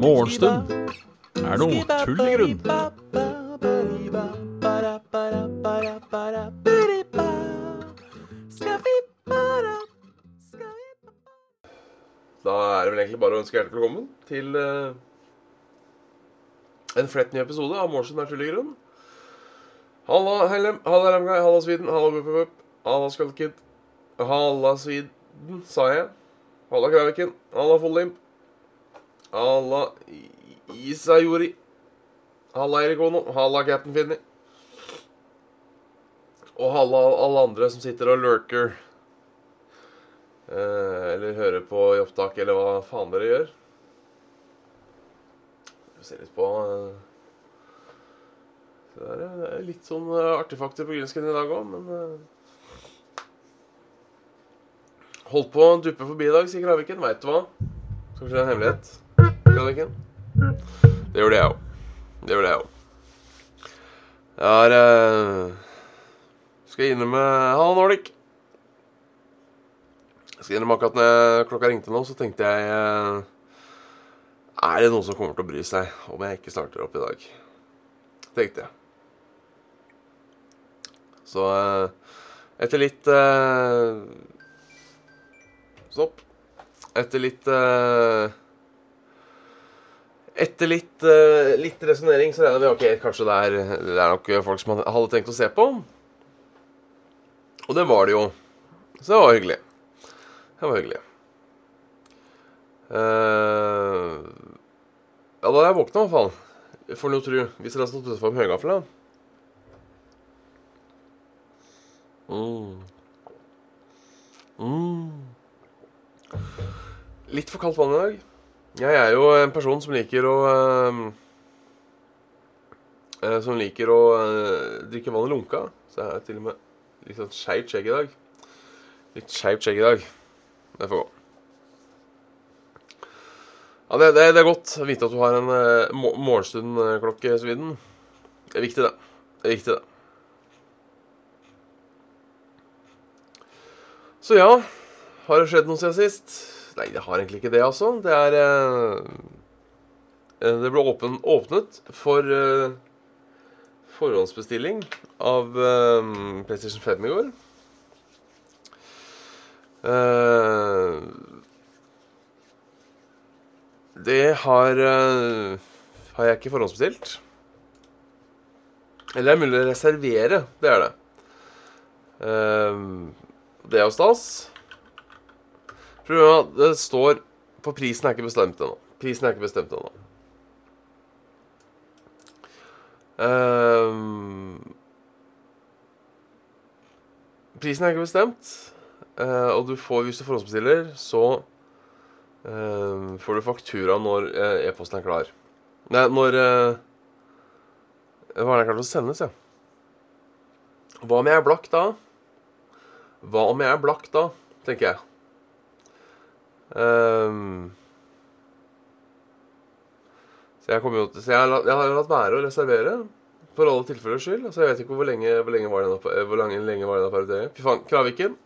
Morgenstund er noe tull i grunn. Da er det vel egentlig bare å ønske hjertelig velkommen til uh, en flett ny episode av Morgenstund er tull i grunn. Halla Hellem, halla Ramguy, halla Sweden, halla Bup-Bup, halla Skullkid, halla Sweden, sa jeg. Halla Kraviken, halla Follimp, halla Isayori, halla Erik Ono, halla Captain Finni. Og halla alle andre som sitter og lurker. Eh, eller hører på i opptak, eller hva faen dere gjør. Vi ser litt på eh, Det er, er litt sånn eh, artefakter på Greenskin i dag òg, men eh, Holdt på å duppe forbi i dag, sier Kraviken. Veit du hva? Skal vi se en hemmelighet? Kraviken? Det gjorde jeg òg. Det gjorde jeg òg. Jeg er eh, Skal innrømme Halla, Nordic. Jeg skal innrømme akkurat når klokka ringte nå, så tenkte jeg eh, Er det noen som kommer til å bry seg om jeg ikke starter opp i dag? Tenkte jeg. Så eh, etter litt eh, Stopp. Etter litt uh, Etter litt, uh, litt resonnering så regner vi ok, kanskje det er, det er nok folk som hadde tenkt å se på. Og det var det jo. Så det var hyggelig. Det var hyggelig. Uh, ja, da hadde jeg våkna, i hvert fall. For noe tru. Hvis dere hadde stått utenfor med høygafla. Mm. Mm. Litt for kaldt vann i dag. Jeg er jo en person som liker å eh, eh, Som liker å eh, drikke vann i lunka. Så jeg har til og med litt sånn skeivt skjegg i dag. Litt skeivt skjegg i dag. Det får gå. Ja, det, det, det er godt å vite at du har en uh, morgenstundklokke, Sviden. Det er viktig, det. Det er viktig, det. Så ja, har det skjedd noe siden sist? Nei, det har egentlig ikke det, altså. Det er eh, eh, Det ble åpen, åpnet for eh, forhåndsbestilling av eh, PlayStation 5 i går. Eh, det har eh, Har jeg ikke forhåndsbestilt. Eller det er mulig å reservere. Det er det. Det er jo stas. Problemet det står For prisen er ikke bestemt ennå. Prisen er ikke bestemt ennå. Um, prisen er ikke bestemt, uh, og du får, hvis du forhåndsbestiller, så uh, får du faktura når uh, e-posten er klar. Nei, når uh, Hva er det klart å sendes, ja. Hva om jeg er blakk da? Hva om jeg er blakk da, tenker jeg. Ehm, så jeg, jo så jeg, har, jeg har latt være å reservere for alle tilfellers skyld. Altså jeg vet ikke hvor lenge, hvor lenge var denne, pa- hvor lenge, lenge var denne perioden. Fy faen, Kraviken.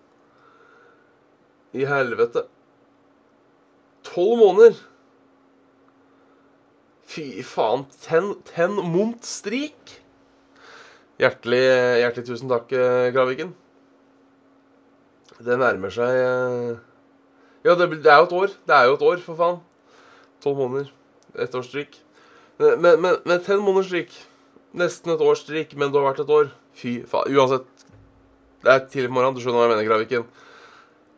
I helvete. Tolv måneder! Fy faen. Ten, ten mont strik! Hjertelig, hjertelig tusen takk, eh, Kraviken. Det nærmer seg eh, Ja, det, det er jo et år. Det er jo et år, for faen. Tolv måneder. Ett års strikk. Men, men, men, ten måneders strikk. Nesten et års strikk, men du har vært et år. Fy faen. Uansett. Det er tidlig på morgenen. Du skjønner hva jeg mener, Graviken.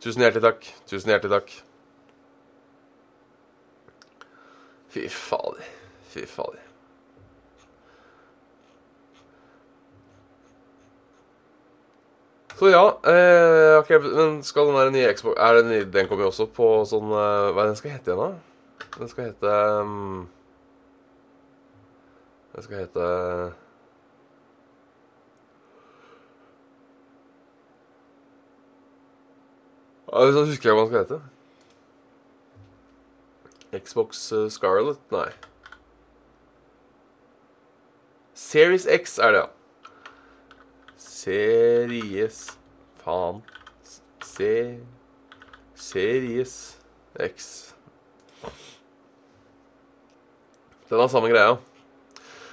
Tusen hjertelig takk. Tusen hjertelig takk. Fy fader. Fy fader. Så ja eh, ok, Men skal den der nye Xbox er den, den kommer jo også på sånn eh, Hva er den skal hete igjen, da? Den skal hete um, Den skal hete Jeg husker jeg hva den skal hete. Xbox Scarlett? Scarlet? Nei. Series X er det, ja. Series Faen. Se, Series X. Den har samme greia.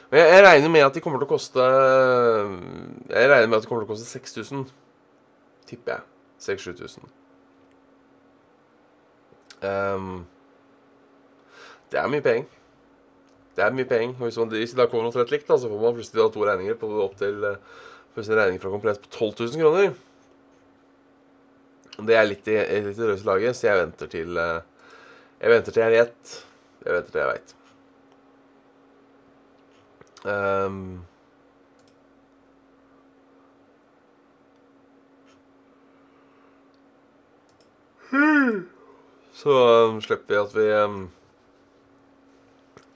Men jeg, jeg regner med at de kommer til å koste Jeg regner med at de kommer til å koste 6000. Tipper jeg. 6000-7000. Um, det er mye penger. Det er mye penger. Hvis, hvis det da kommer noe likt, da, så får man plutselig da to regninger på opp Plutselig en regning fra Komplett på 12 000 kroner. Det er litt i, litt i laget, så jeg venter til Jeg venter til jeg vet. Jeg venter til jeg veit. Um, så um, slipper vi at vi um,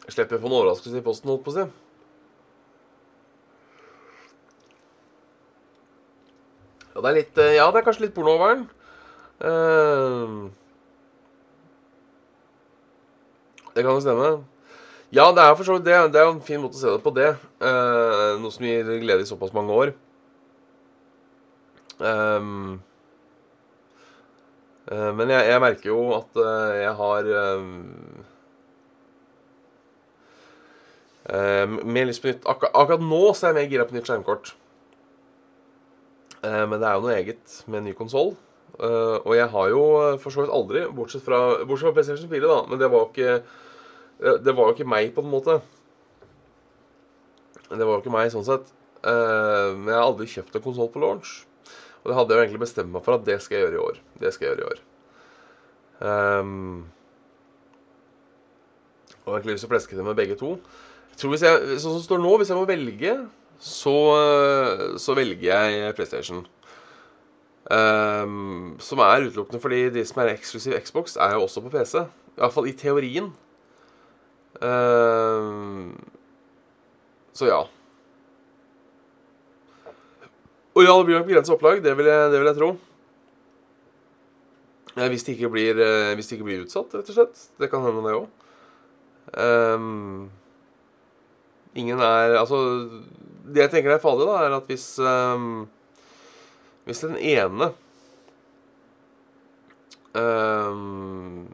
Slipper å få en overraskelse i posten, holdt på å si. Ja, det er litt Ja, det er kanskje litt porno over den. Uh, det kan jo stemme. Ja, det er for så vidt det. Det er jo en fin måte å se det på, det. Uh, noe som gir glede i såpass mange år. Um, uh, men jeg, jeg, merker jo at jeg har mer lyst på nytt Akkur Akkurat nå så er jeg mer gira på nytt skjermkort. Men det er jo noe eget med en ny konsoll. og jeg har jo for så vidt aldri, bortsett fra, bortsett fra PlayStation 4, da, men det var jo ikke Eh, det var jo ikke meg, på en måte. Det var jo ikke meg, sånn sett. Eh, men jeg har aldri kjøpt en konsoll på launch. Og det hadde jeg jo egentlig bestemt meg for at det skal jeg gjøre i år. Det skal jeg gjøre i år. Um, og egentlig lyst til å fleske det med begge to. Jeg tror hvis jeg, Sånn som det står nå, hvis jeg må velge, så, så velger jeg PlayStation. Um, som er utelukkende fordi de som er eksklusiv Xbox, er jo også på PC. Iallfall i teorien. Um, så ja. Og ja, det blir nok begrenset opplag. Det vil jeg, det vil jeg tro. Eh, hvis, det ikke blir, eh, hvis det ikke blir utsatt, rett og slett. Det kan hende, det òg. Um, ehm, ingen er Altså, det jeg tenker er farlig, da, er at hvis um, Hvis den ene um,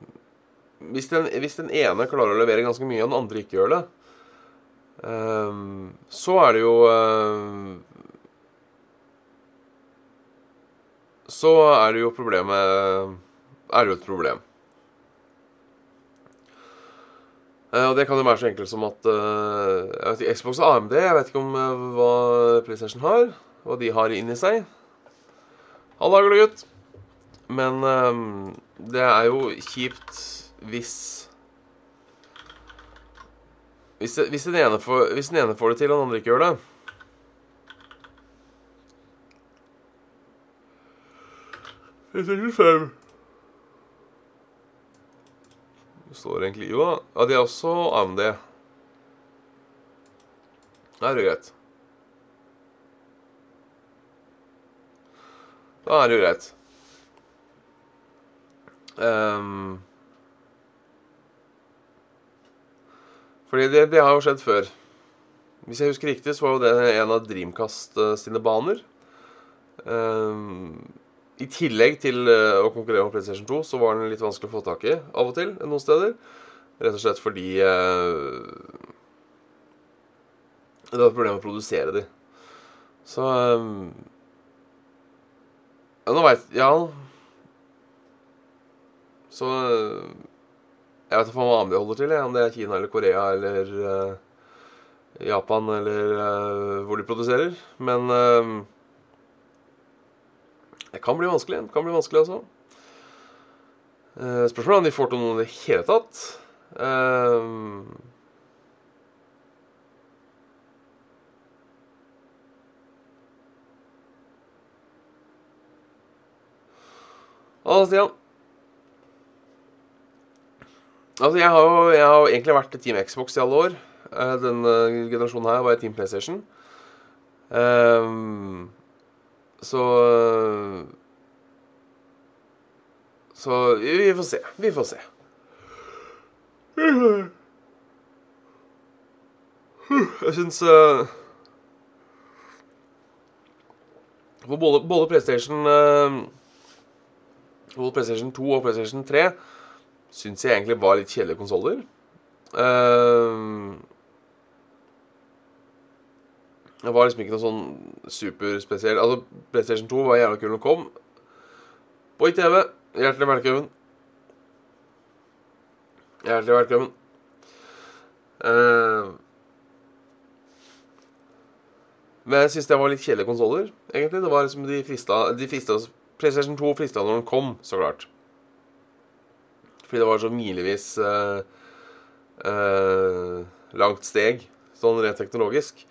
hvis den, hvis den, ene klarer å levere ganske mye, og den andre ikke gjør det, um, så er det jo Så er det jo problemet Er det jo et problem. Uh, og det kan jo være så enkelt som at uh, jeg vet ikke, Xbox og AMD Jeg vet ikke om uh, hva PlayStation har, hva de har inni seg. Halla, gutt. Men det er jo kjipt hvis hvis, hvis, den får, hvis den ene får det til, og den andre ikke gjør det Det står egentlig Jo da. Ja, de er også AMD. Da er det greit. Da er det jo greit. Um, Fordi det, det, har jo skjedd før. Hvis jeg husker riktig, så var jo det en av Dreamcast sine baner. Um, I tillegg til uh, å konkurrere med PlayStation 2, så var den litt vanskelig å få tak i av og til noen steder. Rett og slett fordi eh, det var et problem å produsere de. Så eh, Ja, nå veit Ja. Så uh, jeg vet ikke hva AMD holder til, om det er Kina eller Korea eller eh, Japan eller uh, hvor de produserer. Men det kan bli vanskelig. Det kan bli vanskelig, altså. spørsmålet er om de får til noe i det hele tatt. Altså, Stian. Altså, jeg har jo jeg har egentlig vært Team Xbox i alle år. Uh, denne generasjonen her var jeg Team PlayStation. Um, så Så vi får se. Vi får se. Jeg syns uh, For både, både PlayStation uh, både PlayStation 2 og PlayStation 3 syns jeg egentlig var litt kjedelige konsoller. Uh, det var liksom ikke noe sånn superspesiell Altså, PlayStation 2 var jævla kul når den kom. På ITV. Hjertelig velkommen. Hjertelig velkommen. Uh, men jeg syns det var litt kjedelige konsoller, egentlig. Det var liksom de frista, de frista PlayStation 2 frista når den kom, så klart. Fordi det var så milevis uh, uh, langt steg, sånn rent teknologisk.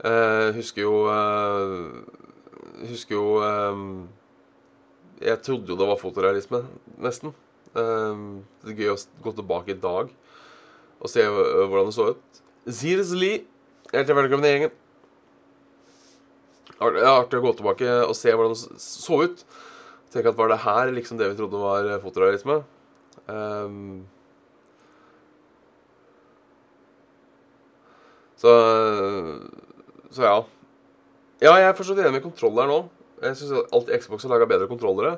Uh, husker jo Husker jo Jeg trodde jo det var fotorealisme, nesten. det er gøy å gå tilbake i dag og se hvordan det så ut. Seriously, hjertelig velkommen i gjengen. Det er artig å gå tilbake og se hvordan det så ut. Tenk at var det her liksom det vi trodde var fotorealisme? Um, så Så ja. Ja, jeg er forstått enig med kontrolleren nå. Jeg syns alltid Xbox har laga bedre kontrollere.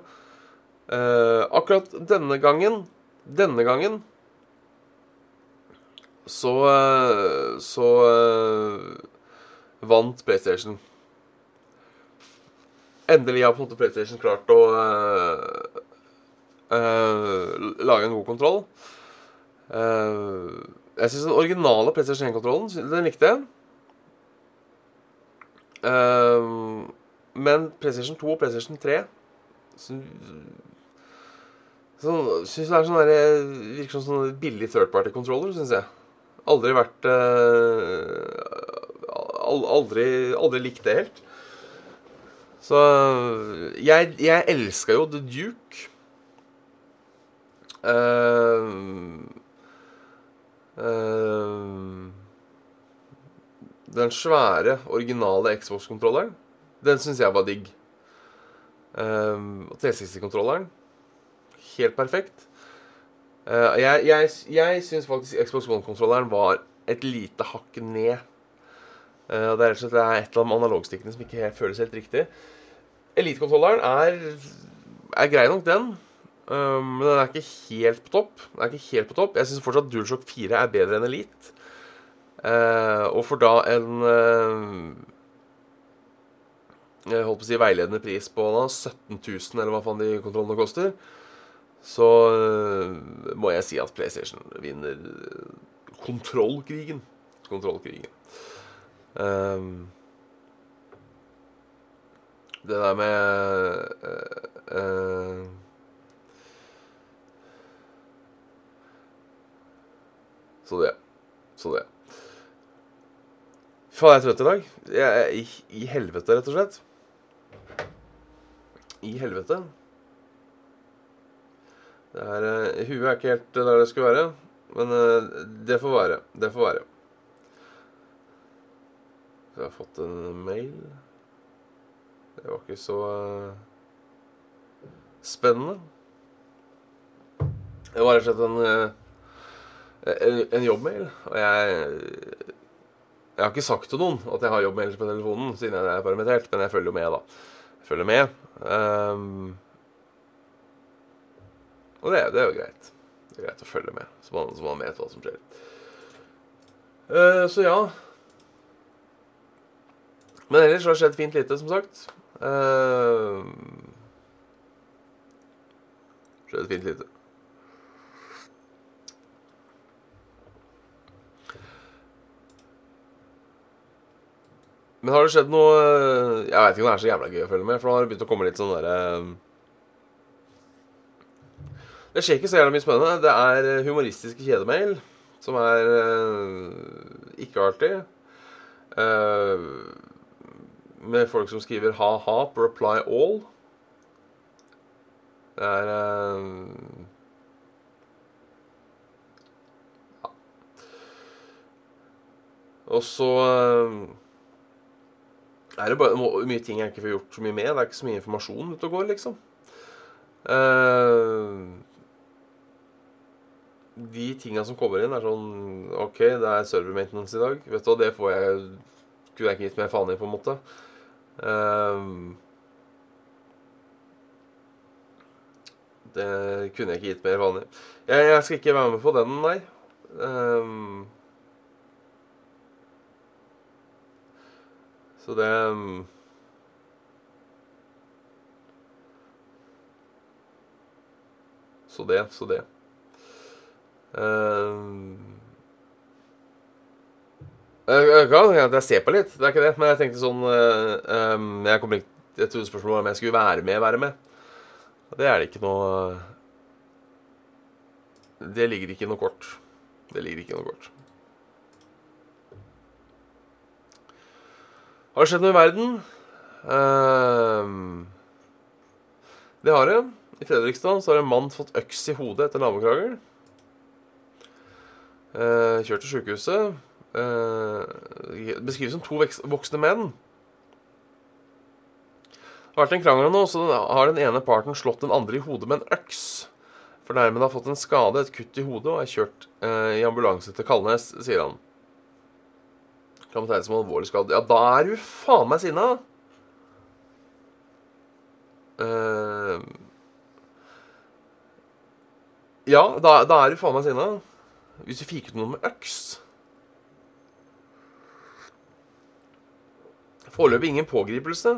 Eh, akkurat denne gangen Denne gangen så uh, Så uh, vant PlayStation endelig har på en måte PlayStation klart å uh, uh, lage en god kontroll. Uh, jeg syns den originale PlayStation 1-kontrollen den likte jeg. Men PlayStation 2 og PlayStation 3 så, så, synes det er sånn der, virker som sånn billig third party-controller, syns jeg. Aldri vært Aldri, aldri likt det helt. Så jeg, jeg elska jo The Duke. Uh, uh, den svære, originale Xbox-kontrolleren, den syns jeg var digg. Og 360-kontrolleren helt perfekt. Uh, jeg jeg, jeg syns faktisk Xbox One-kontrolleren var et lite hakk ned. Uh, det er rett og slett et eller annet med analogstikkene som ikke føles helt riktig. Elitekontrolleren er, er grei nok, den. Um, men den er ikke helt på topp. Den er ikke helt på topp Jeg syns fortsatt DualShock 4 er bedre enn Elite. Uh, og for da en uh, Jeg holdt på å si veiledende pris på da, 17 000, eller hva faen de kontrollene koster, så uh, må jeg si at PlayStation vinner kontrollkrigen. Kontrollkrigen. Um, det der med uh, uh, Så det. Så det. Faen, jeg er trøtt i dag. Jeg er i, i helvete, rett og slett. I helvete. Det er, uh, Huet er ikke helt der det skulle være, men uh, det får være. Det får være. Jeg har fått en mail. Det var ikke så uh, spennende. Det var rett og slett en, en, en jobbmail, og jeg Jeg har ikke sagt til noen at jeg har jobbmail på telefonen siden jeg er permittert, men jeg følger jo med, da. Jeg følger med. Um, og det, det, er jo greit. Det er greit å følge med, så man, så man vet hva som skjer. Uh, så ja. Men ellers har det skjedd fint lite, som sagt. Uh, skjedd fint lite. Men har det skjedd noe Jeg vet ikke om det er så jævla gøy å følge med, for nå har det begynt å komme litt sånn derre Det skjer ikke så jævla mye spennende. Det er humoristiske kjedemail, som er ikke artig. Med folk som skriver ha-ha på reply all. Det er Ja. Og så er det bare mye ting jeg ikke får gjort så mye med. Det er ikke så mye informasjon ute og går, liksom. Uh, de tinga som kommer inn, er sånn OK, det er server maintenance i dag. Vet du hva, det får jeg Kunne jeg ikke gitt mer faen i, på en måte. Um, Det kunne jeg ikke gitt mer vanlig. Jeg, jeg skal ikke være med på den, nei. Så det Så det, så det. Ehm. jeg, kan jeg ser på litt, det er ikke det. Men jeg tenkte sånn eh, Jeg kom ikke Jeg trodde spørsmålet var om jeg skulle være med, være med. Det er det ikke noe Det ligger ikke noe kort. Det ligger ikke noe kort. Har det skjedd noe i verden? Ehm, det har det. I Fredrikstad så har en mann fått øks i hodet etter nabokrangel. Uh, kjørt til sjukehuset. Uh, beskrives som to voksne menn. Det har vært en krangel nå, så har den ene parten slått den andre i hodet med en øks. Fornærmede har fått en skade, et kutt i hodet, og er kjørt eh, i ambulanse til Kalnes, sier han. Kan betegnes som alvorlig skadd. Ja, da er du faen meg sinna! Uh, ja, da, da er du faen meg sinna. Hvis du fikk ut noen med øks. Foreløpig ingen pågripelse.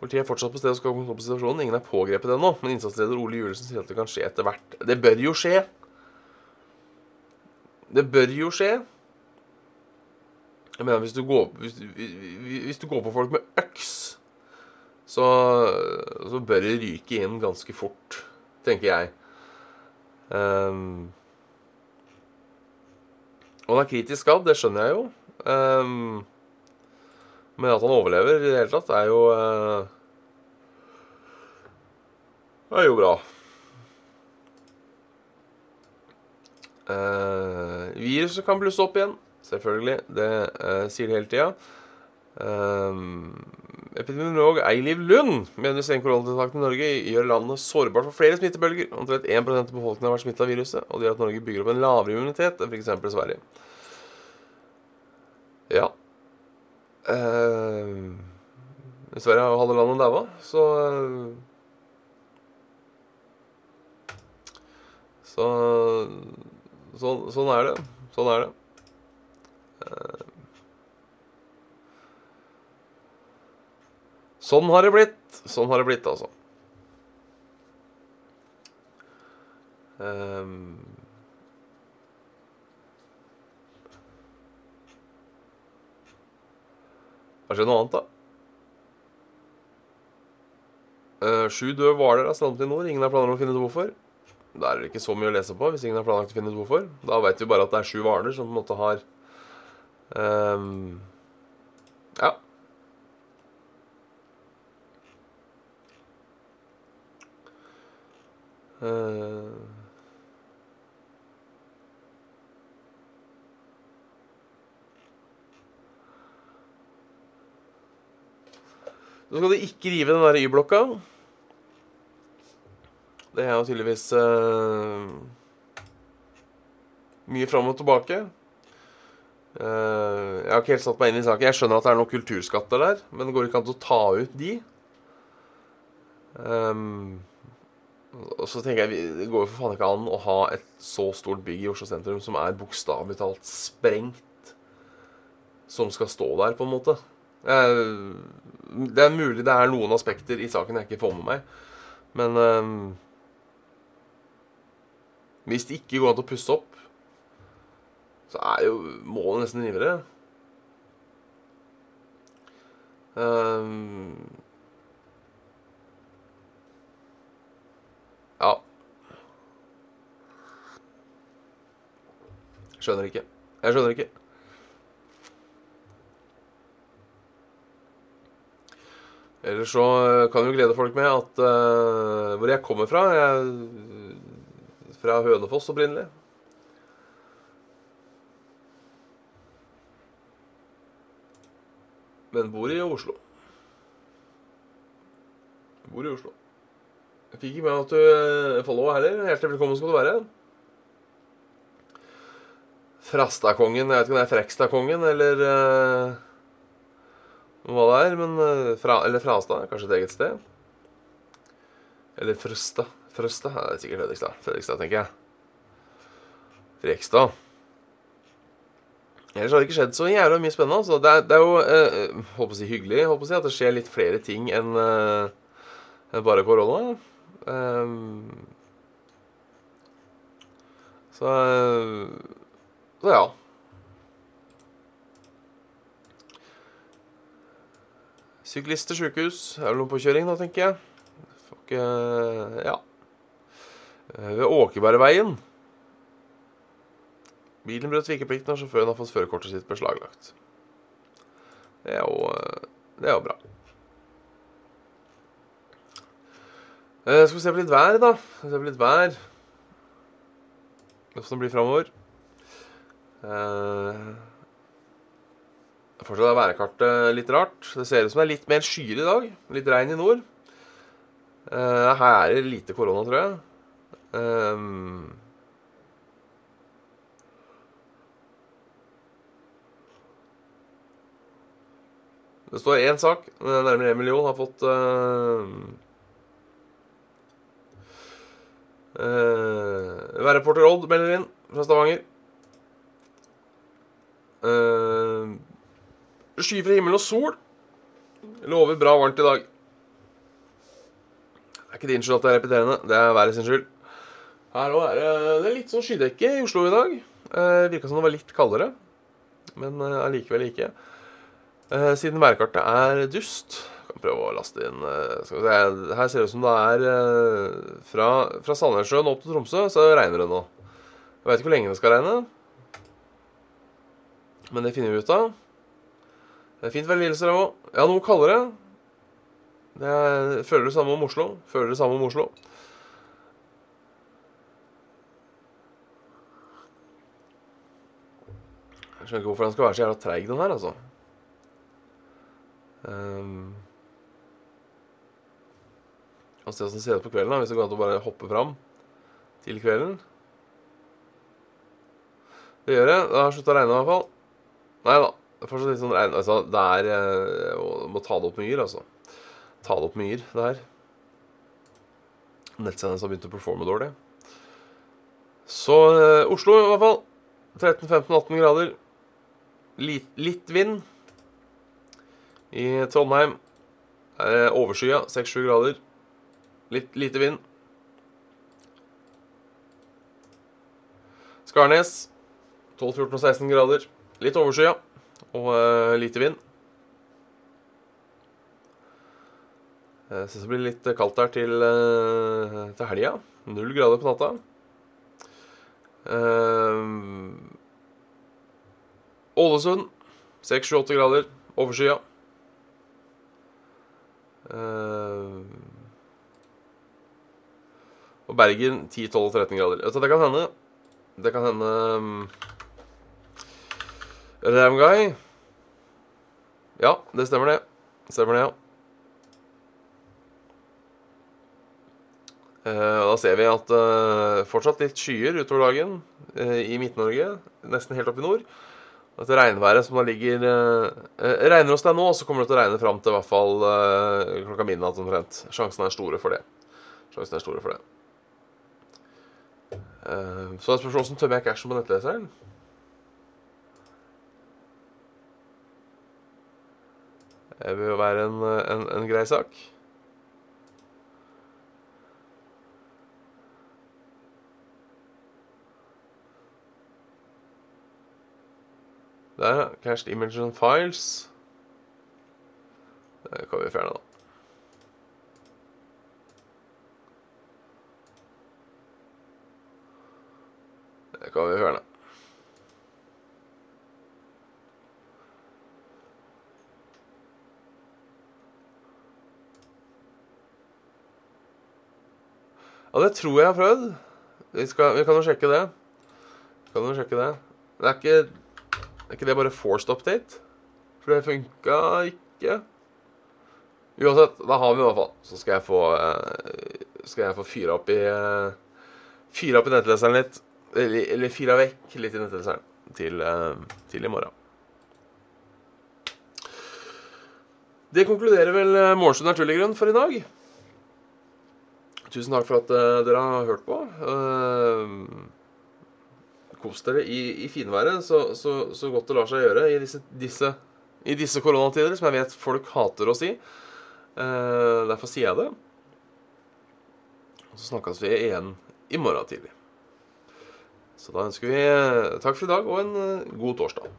Politiet er fortsatt på stedet og skal komme på situasjonen. Ingen er pågrepet ennå, men innsatsleder Ole Julesen sier at det kan skje etter hvert. Det bør jo skje. Det bør jo skje. Jeg mener, hvis du går, hvis, hvis du går på folk med øks, så, så bør det ryke inn ganske fort, tenker jeg. Um, og han er kritisk skadd, det skjønner jeg jo. Um, men at han overlever i det hele tatt, er jo uh, er jo bra. Uh, viruset kan blusse opp igjen, selvfølgelig. Det eh, sier de hele tida. epidemiolog Eiliv Lund mener strenge koronatiltakene i Norge gjør landet sårbart for flere smittebølger. Omtrent 1% av befolkningen har vært smittet av viruset, og det gjør at Norge bygger opp en lavere immunitet enn f.eks. Sverige. Ja. Uh, Sverige har jo halve landet daua, så eh, Så sånn, sånn er det. Sånn er det. Sånn har det blitt. Sånn har det blitt, altså. Um, Hva noe annet, da? Uh, sju døde hvaler er strandet i nord. Ingen har planer om å finne ut hvorfor. Da er det ikke så mye å lese på hvis ingen har planlagt å finne ut hvorfor. Da vet vi bare at det er sju hvaler som på en måte har ehm, Ja. Nå Så skal de ikke rive den der Y-blokka. Det er jo tydeligvis uh, mye fram og tilbake. Eh, jeg har ikke helt satt meg inn i saken. Jeg skjønner at det er noen kulturskatter der, men det går ikke an å ta ut de. Um, og så tenker jeg, det går jo for faen ikke an å ha et så stort bygg i Oslo sentrum som er bokstavelig talt sprengt, som skal stå der, på en måte. Det er mulig det er noen aspekter i saken jeg ikke får med meg, men um, hvis det ikke går an å pusse opp, så er jo målet nesten rimeligere. Ehm, ja. Skjønner ikke. Jeg skjønner ikke. Ellers så eh, kan vi glede folk med at uh, hvor jeg kommer fra Jeg er fra Hønefoss opprinnelig. Men bor i Oslo. Bor i Oslo. Jeg fikk ikke med at du eh, follow heller. Hjertelig velkommen skal du være. Frastakongen. Jeg vet ikke om det er Frekstakongen eller uh, hva det er. Men uh, fra, Eller Frastad. Kanskje et eget sted. Eller Frøsta. Frøsta? Ja, det er sikkert Fredrikstad. Fredrikstad, tenker jeg. Frekstad. Ellers har det ikke skjedd så jævla mye spennende. Altså. Det, er, det er jo eh, håper å si hyggelig håper å si, at det skjer litt flere ting enn eh, bare korona. Um, så eh, Så ja. Syklist til sjukehus. Er vel noe på kjøring nå, tenker jeg. Får ikke Ja. Eh, Ved Åkebergveien. Bilen brøt vikeplikten, og sjåføren har fått førerkortet sitt beslaglagt. Det er jo eh, Det er jo bra. Eh, skal vi se på litt vær, da. Skal vi se på litt vær. Åssen det blir framover. Eh, Fortsatt er værkartet litt rart. Det ser ut som det er litt mer skyer i dag. Litt regn i nord. Eh, her er det lite korona, tror jeg. Um, det står én sak. Nærmere én million har fått uh, uh, Værreporter Odd melder inn fra Stavanger. Uh, Skyfri himmel og sol. Lover bra varmt i dag. Det er ikke din skyld at det er repeterende. Det er været sin skyld. Her òg er det, det er litt sånn skydekke i Oslo i dag. Uh, Virka som det var litt kaldere, men allikevel uh, ikke. Eh, siden værkartet er dust Kan prøve å laste inn eh, skal vi se, Her ser det ut som det er eh, fra, fra Sandnessjøen opp til Tromsø, så regner det nå. Jeg vet ikke hvor lenge det skal regne. Men det finner vi ut av. Det er fint vær i Lillestrøm òg. Ja, noe kaldere. Det er, føler det samme om Oslo. Føler det samme om Oslo. Jeg skjønner ikke hvorfor den skal være så jævla treig, den her, altså. Um, kan se åssen det ser ut på kvelden, da, hvis det går an å bare hoppe fram til kvelden. Det gjør jeg. Det har slutta å regne, i hvert fall. Nei da. Det er fortsatt litt sånn regn... Altså, det er Jeg Må ta det opp med yr, altså. Ta det opp med yr, det her. Nettsenderen har begynt å performe dårlig. Så eh, Oslo, i hvert fall. 13-15-18 grader. Litt, litt vind. I Trondheim er det overskya, 6-7 grader. Litt lite vind. Skarnes 12-14-16 grader. Litt overskya og uh, lite vind. Jeg syns det blir litt kaldt der til, uh, til helga. Null grader på natta. Uh, Ålesund 6-7-8 grader. Overskya. Uh, og Bergen 10-12-13 grader. Vet det kan hende Det kan hende um, Ramguy Ja, det stemmer det. Stemmer det, ja. Uh, da ser vi at uh, fortsatt litt skyer utover dagen uh, i Midt-Norge, nesten helt opp i nord. Dette regnværet som da ligger eh, eh, Regner hos deg nå, så kommer det til å regne fram til i hvert fall eh, klokka midnatt omtrent. Sjansene er store for det. Sjansene er store for det. Eh, så er spørsmålet hvordan tømmer jeg cashen på nettleseren? Det vil jo være en, en, en grei sak. Der, cached images and files. Det kan vi fjerne, da. Det kan vi fjerne. Ja, det tror jeg har prøvd. Vi, skal, vi kan jo sjekke det. Vi kan jo sjekke det. Det er ikke er ikke det bare forced update? For det funka ikke. Uansett, da har vi i hvert fall. Så skal jeg få eh, Skal jeg få fyra opp i eh, Fyra opp i nettleseren litt. Eller, eller fyra vekk litt i nettleseren til, eh, til i morgen. Det konkluderer vel Morgenstund er grunn for i dag. tusen takk for at dere har hørt på. Kos dere i, i finværet så, så, så godt det lar seg gjøre i disse, disse, i disse koronatider, som jeg vet folk hater å si. Eh, derfor sier jeg det. Og så snakkes vi igjen i morgen tidlig. Så da ønsker vi eh, takk for i dag og en eh, god torsdag.